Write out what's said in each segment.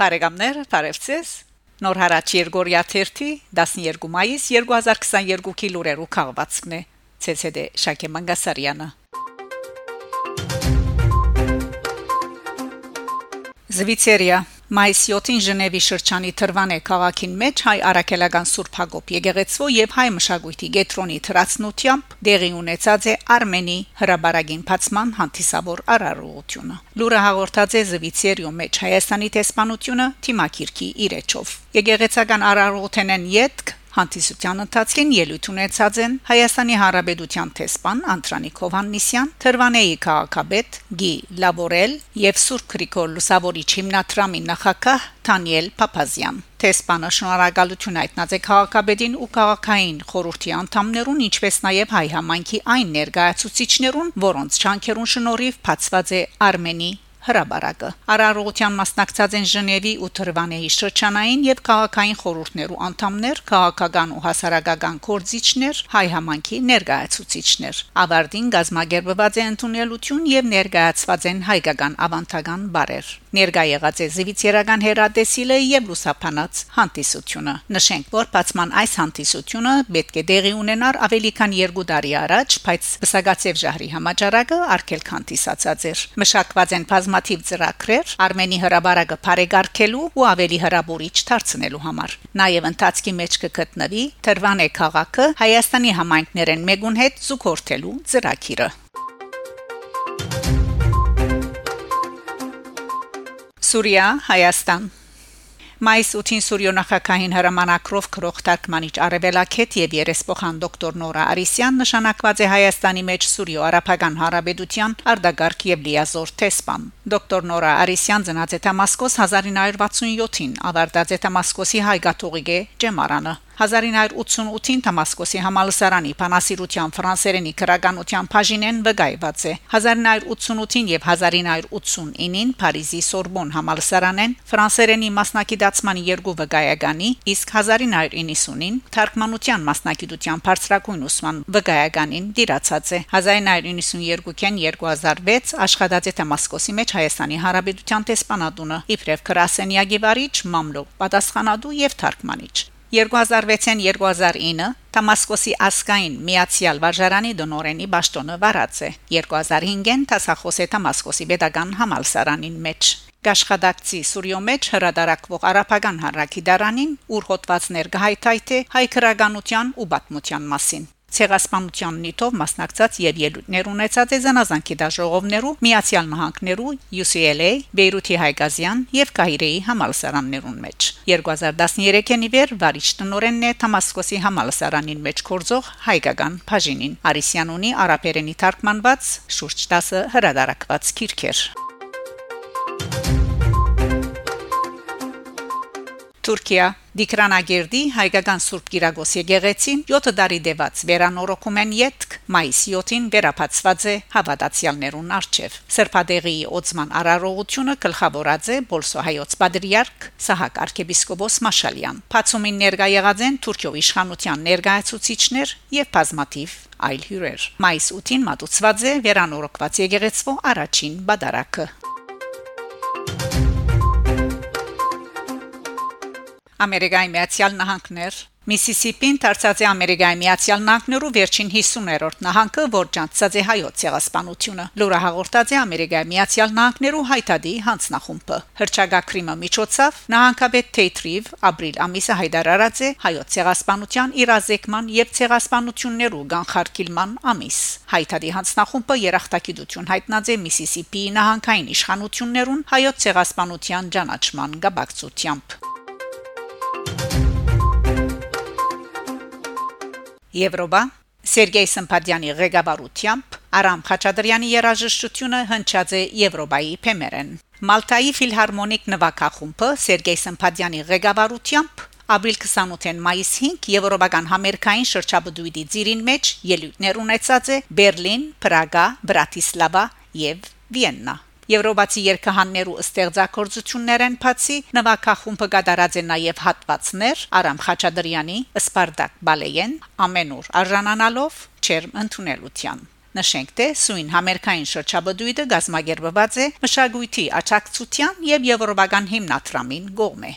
Բարեկամներ, բարևձեզ։ Նոր հարաճ Երգորիա 1-ի 12 մայիս 2022-ի լուրերու քաղվածքն է։ ՑՍԴ Շակե Մանգասարյանը։ Զվիցերիա Մայիս 7-ին Ժնևի շրջանի Թրվանե քաղաքին մեջ հայ արաքելական Սուրբ Հակոբ եկեղեցու եւ հայ մշակույթի գետրոնի թրացնությամբ դեղի ունեցած է Արմենի հրաբարագին փացման հանդիսավոր արարողությունը։ Լուրը հաղորդած է Զվիցերիո մեջ Հայաստանի տեսփանությունը Թիմակիրքի իրեչով։ Եկեղեցական արարողութենեն յետք Հանդիսության ընթացքին ելույթ ունեցած են Հայաստանի Հանրապետության տեսփան Անտրանիկ Հովաննիսյան, Թրվանեի քաղաքապետ Գի Լաբորել եւ Սուրբ Գրիգոր Լուսավորիչ հիմնադրամի նախակահ Դանիել Փափազյան։ Տեսփանը շնորհակալություն հայտնած է քաղաքապետին ու քաղաքային խորհրդի անդամներուն, ինչպես նաև հայ համայնքի այն ներկայացուցիչներուն, որոնց չանքերուն շնորհիվ բացված է Արմենի հրաբարակը արարողության մասնակցած են Ժնևի ու Թրվանեի շրջանային եւ քաղաքային խորհուրդներու անդամներ, քաղաքական ու հասարակական կորձիչներ, հայ համանքի ներկայացուցիչներ։ Ավարտին գազմագերբված է ընդունելություն եւ ներկայացված են հայկական ավանդական բարեր։ Ներկայ եղած է Զիվիցերական հերադեսիլը եւ լուսափանած հանդիսությունը։ Նշենք, որ բացման այս հանդիսությունը պետք է դեղի ունենար ավելի քան 2 տարի առաջ, բայց Բսագացեվ ժահրի համաճարակը արկել հանդիսացած էր։ Մշակված են բազմաթիվ ծրագրեր Արմենի հրաբարակը բարեկարգելու ու ավելի հրաբուրիչ դարձնելու համար։ Նաև ընթացքի մեջ կգտնվի Թրվանե քաղաքը Հայաստանի համայնքներեն մեգուն հետ զուգորդելու ծրագիրը։ Սուրիա, Հայաստան Մայիս 8-ին Սուրիո նախագահային հրամանակրով քրող Թարգմանիչ Արևելակետ եւ երեսփոխան դոկտոր Նորա Արիսյան նշանակված է Հայաստանի մեջ Սուրիո արաբական հարաբերության արդագարգ եւ լիազոր տեսփան։ Դոկտոր Նորա Արիսյան ծնած է Դամասկոս 1967-ին, ավարտած է Դամասկոսի հայկաթողիկե ջեմարանը։ 1988-ին Դամասկոսի համալսարանի Փանասիրության ֆրանսերենի քրագանության բաժինեն վկայված է 1988-ին եւ 1989-ին Փարիզի Սորբոն համալսարանեն ֆրանսերենի մասնակցման երկու վկայականի իսկ 1990-ին թարգմանության մասնակցության բարձրագույն ուսման վկայականին դիրացած է 1992-ին 2006 աշխատած է Դամասկոսի մեջ Հայաստանի Հանրապետության տեսփանատունը իբրև քրասենյակի վարիչ մամլո պատասխանատու եւ թարգմանիչ 2006-ին 2009 Դամասկոսի ասկային Միացյալ վարժարանի դոնորենի ճշտոնը վարած է 2005-ին տասախոս է Դամասկոսի pedagogan համալսարանին մեջ Գաշխադակցի Սուրիո մեջ հրադարակվող արաբական հարակի դարանին ուր հոտվածներ գահայթայթե հայ քրագանության ու բաթմության մասին ցեղասպանության նյութով մասնակցած եւ ելույթներ ունեցած է զանազանքի դաշողովներու Միացյալ Նահանգներու UCLA, Բեյրութի Հայգազյան եւ Կահիրեի համալսարաններուն մեջ 2013-ին իվեր վարիչ տնորենն է Դամասկոսի համալսարանին մեջ կորձող հայկական բաժինին Արիսյան ունի արաբերենի թարգմանված շուրջ 10 հրադարակված քիրքեր Թուրքիա Դիկրանագերդի հայկական Սուրբ Կիրակոս եկեղեցին 7 տարի դեված վերանորոգում են յետք մայիս 7-ին վերապացված է հավատացյալներուն արչև Սրբադեղի օծման արարողությունը գլխավորած է Բոլսո հայոց պատրիարք Սահակ arczepiskopos Մաշալյան Փացումին ներկա եղած են Թուրքիո իշխանության ներկայացուցիչներ եւ բազմաթիվ այլ հյուրեր մայիս 8-ին մատուցված է վերանորոգված եկեղեցվո առաջին բադարակը Ամերիկայի Միացյալ Նահանգներ Միսիսիպին դարձած է Ամերիկայի Միացյալ Նահանգներու վերջին 50-րդ նահանգը, որ ջանցած է հայոց ցեղասպանությունը։ Լուրը հաղորդած է Ամերիկայի Միացյալ Նահանգներու հայտադի հանձնախումբը։ Հրճագակրիմը միջոցով նահանգապետ Թեյթրիվ ապրիլ ամիսը հայտարարած է հայոց ցեղասպանության իրազեկման եւ ցեղասպանություններու կանխարգելման ամիս։ Հայտադի հանձնախումբը երախտագիտություն հայտնած է Միսիսիպիի նահանգային իշխանություններուն հայոց ցեղասպանության ճանաչման գաբակցությամբ։ Եվրոպա Սերգեյ Սմփադյանի ղեկավարությամբ Արամ Խաչատրյանի երաժշտությունը հնչած է Եվրոպայի փեմերեն Մալտայի ֆիլհարմոնիկ նվագախումբը Սերգեյ Սմփադյանի ղեկավարությամբ ապրիլ 28-ին մայիս 5 եվրոպական համերգային շրջաբդույդի ծիրին մեջ ելույթներ ունեցած է Բերլին, Պրագա, Բրատիսլավա եւ Վիեննա Եվրոպացի երկհաններու ստեղծագործություններեն բացի նվագախումբը կատարած է նաև հատվածներ Արամ Խաչատրյանի Սպարտակ բալեյեն ամենուր արժանանալով չերմ ընդունելության Նշենք թե սույն համերկային շրջաբդույթը գազմագերբված է մշակույթի աճակցության եւ եվրոպական հիմնադրամին գոմե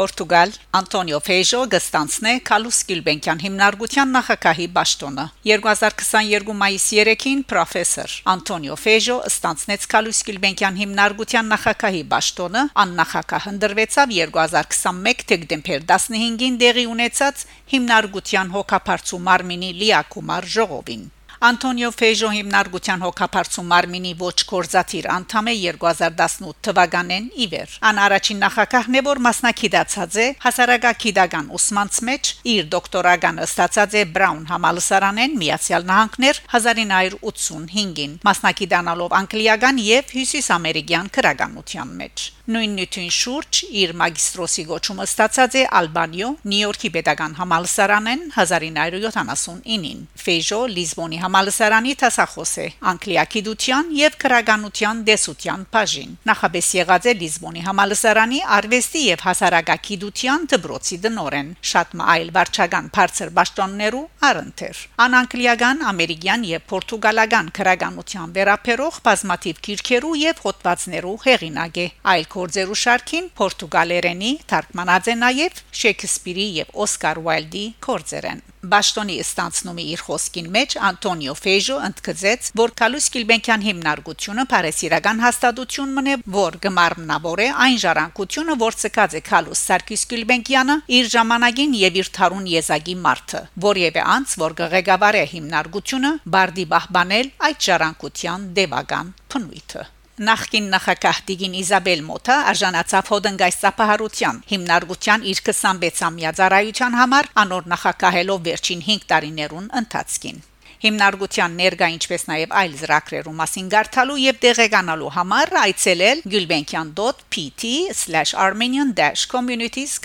Պորտուգալ Անտոնիո Ֆեյժո գստանցնե Կալուս Գիլբենկյան հիմնարկության նախակահի ճաշտոնը 2022 մայիսի 3-ին պրոֆեսոր Անտոնիո Ֆեյժո ստանցնեց Կալուս Գիլբենկյան հիմնարկության նախակահի ճաշտոնը աննախակահ հնդրվեցավ 2021 դեկտեմբեր 15-ին դեղի ունեցած հիմնարկության հոգապարծու մարմինի լիակումար ժողովին Անտոնիո Ֆեժո հիմնարկության հոգապարծու մարմինի ոչ կորզաթիր անդամ է 2018 թվականին իվեր։ Ան առաջին նախակահն է, որ մասնակցած է հասարակագիտական ուսմանց մեջ իր դոկտորագանը ստացած է Բրաուն համալսարանեն Միացյալ Նահանգներ 1985-ին, մասնակցանալով անգլիական եւ հյուսիսամերիկյան քրագանության մեջ։ Նույն նյութին շուրջ իր մագիստրոսի գոչումը ստացած է Ալբանիո Նյու-Յորքի պետական համալսարանեն 1979-ին։ Ֆեժո Լիզբոնի համալսարանի տասախոս է անգլիակիդության եւ քրագանության դեսության բաժին նախաբես եղած է Լիզբոնի համալսարանի արվեստի եւ հասարակագիտության դպրոցի դնորեն շատ մայլ վարչական բարձր ճաշտոններու առընթեր անանգլիական ամերիկյան եւ պորտուգալական քրագանության վերապերող բազմաթիվ քիրքերու եւ հոդվածներու հեղինակ է այլ գործերու շարքին պորտուգալերենի թարգմանած է նաեւ Շեքսպիրի եւ Օսկար Ուայլդի գործերեն Բաշտոնի ստանցնումի իր խոսքին մեջ Անտոնիո Ֆեժո ընդգծեց, որ Կալուս Կիլբենկյան հիմնարկությունը Փարեսիրական հաստատություն մնե, որ գմարմնավոր է այն ժառանգությունը, որ ցկած է Կալուս Սարգիս Կիլբենկյանը իր ժամանակին եւ իր թարուն եզակի մարդը, որևէ անց, որ գղեկավար է հիմնարկությունը, բարդի բահբանել այդ ժառանգության դեվական փնույթը նախկին նախակահ Տիգին Իզաբել Մոթա արժանացավ հոդնգայս ծափահարության հիմնարկության իր 26-ամյա ծառայության համար անոր նախակահելով վերջին 5 տարիներուն ընթացքին Հիմնարկության ներկա ինչպես նաև այլ զրակրերու մասին գարտալու եւ տեղեկանալու համար այցելել gulbenkian.pt/armenian-communities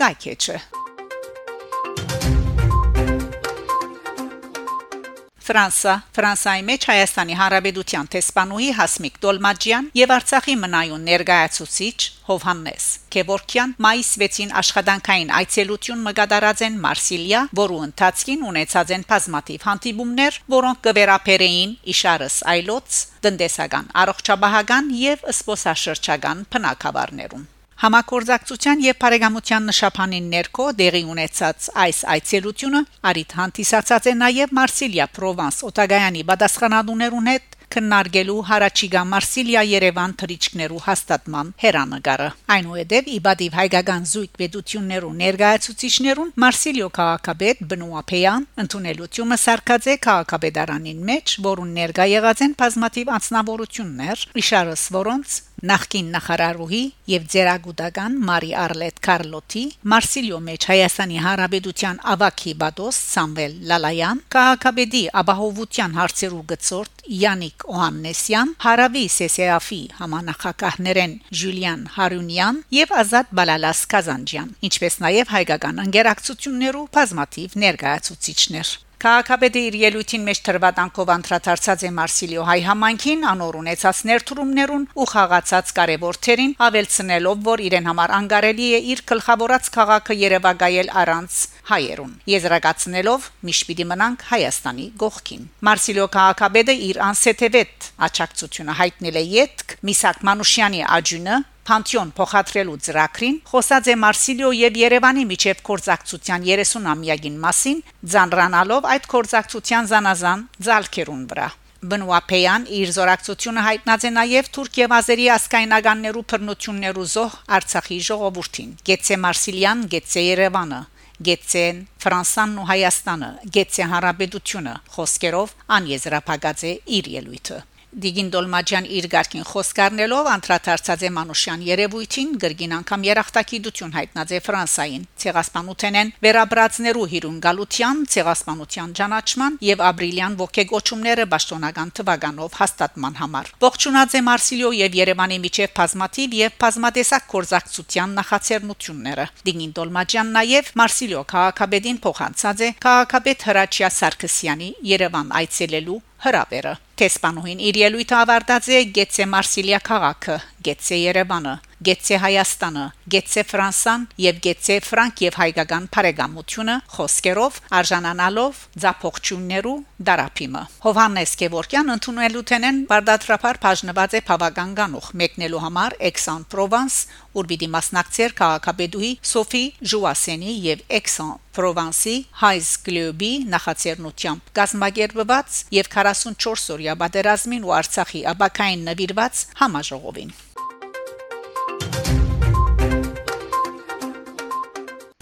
Ֆրանսա Ֆրանսայի մեջ Հայաստանի Հանրապետության տեսփանուհի Հասմիկ Դոլմաջյան եւ Արցախի մնայուն ներկայացուցիչ Հովհաննես Քևորքյան մայիս 6-ին աշխատանքային այցելություն մգադարած են Մարսիլիա, որու ընթացքին ունեցած են բազմաթիվ հանդիպումներ, որոնք կվերապերեին իշարս այլոց, տնտեսական, առողջապահական եւ սպոսաշրջական բնակավարներում Համակորձակցության եւ բարեկամության նշապանին ներքո դեղի ունեցած այս այցելությունը արիթ հանդիսացած է նաեւ Մարսիլիա Պրովանս Օտագայանի բադասխանադուներուն հետ քննարկելու հարաճիգա Մարսիլիա Երևան թրիչկներու հաստատման հերանագարը այնուհետև իբադիվ հայկական զույգ պետություններու ներկայացուցիչներուն Մարսիլիո քաղաքապետ Բնուապեյան ընդունելությունը սարկած է քաղաքապետարանին մեջ որուն ներկա եղած են բազմաթիվ անձնավորություններ իշարս որոնց նախկին նախարարուհի եւ ձերագուտական Մարի Արլետ Կարլոտի Մարսիլիո մեջ Հայաստանի Հանրապետության ավակի բադոս Սամվել Լալայան քաղաքապետի ապահովության հարցերու գծորդ Յանիկ Օհաննեսյան Հարավի Սեսեաֆի համանախակահներեն Ժուլիան Հարունյան եւ Ազատ Բալալաս Կազանջյան ինչպես նաեւ հայկական ընկերակցություններու բազմաթիվ ներկայացուցիչներ Քաղաքապետի իր ելույթին մեջ թրվատանքով անդրադարձած է Մարսիլիո հայ համանքին անոր ունեցած ներդրումներուն ու խաղացած կարևոր թերին ավելցնելով որ իրեն համար անկարելի է իր գլխավորած քաղաքը Երևակայել առանց հայերուն եզրակացնելով միշտ պիտի մնանք Հայաստանի գողքին Մարսիլիո քաղաքապետը իր անսեթևետ աճակցությունը հայտնել է յետք Միսակ Մանուշյանի աջունը Պանթեոն փոխադրելու ծրագրին խոսած է Մարսիլիո եւ Երևանի միջև կորզակցության 30-ամյակին մասին, ցանրանալով այդ կորզակցության զանազան ցալքերուն վրա։ Բնուապեյան իր զորակցությունը հայտնած է նաև Թուրք եւ Ազերի ասկայնականներու բռնություններու զոհ Արցախի ժողովրդին։ Գեցե Մարսիլյան, Գեցե Երևանը, Գեցեն Ֆրանսանն ու Հայաստանը, Գեցե Հանրապետությունը խոսքերով անեզրափակած է իր ելույթը։ Դիգին Դոլմաջյան իր ղարքին խոսքարնելով անդրադարձած է Մանուշյան երևույթին գրգին անգամ երախտագիտություն հայտնած է Ֆրանսային ցեղասպանութենեն վերաբրածներու հիրունգալության ցեղասպանության ճանաչման եւ ապրիլյան ողքեգոչումները պաշտոնական թվականով հաստատման համար ողջունած է Մարսիլիո եւ Երևանի միջև բազմատիվ եւ բազմատեսակ կորզակցության նախաձեռնությունները Դիգին Դոլմաջյան նաեւ Մարսիլիո քաղաքապետին փոխանցած է քաղաքապետ Հրաչյա Սարգսյանի Երևան այցելելու հրավերը Տեսփանուհին իր ելույթը ավարտած է Գեցե Մարսիլիա քաղաքը, Գեցե Երևանը, գեցե Հայաստանը գեցե Ֆրանսան եւ գեցե Ֆրանկ եւ հայկական բարեկամությունը խոսքերով արժանանալով ձափողջուններու դարապիմը Հովհաննես Գևորգյան ընդունելու տենեն բարդատրապար բաժնված է բավական գանուխ մեկնելու համար Aix-en-Provence ուր պիտի մասնակցեր քաղաքապետուհի Սոֆի Ժուասենի եւ Aix-en-Provence-ի Հայս Գլոբի նախաձեռնությամբ գազմագերբված եւ 44 օրյա պատերազմին ու Արցախի աբակային նվիրված համաժողովին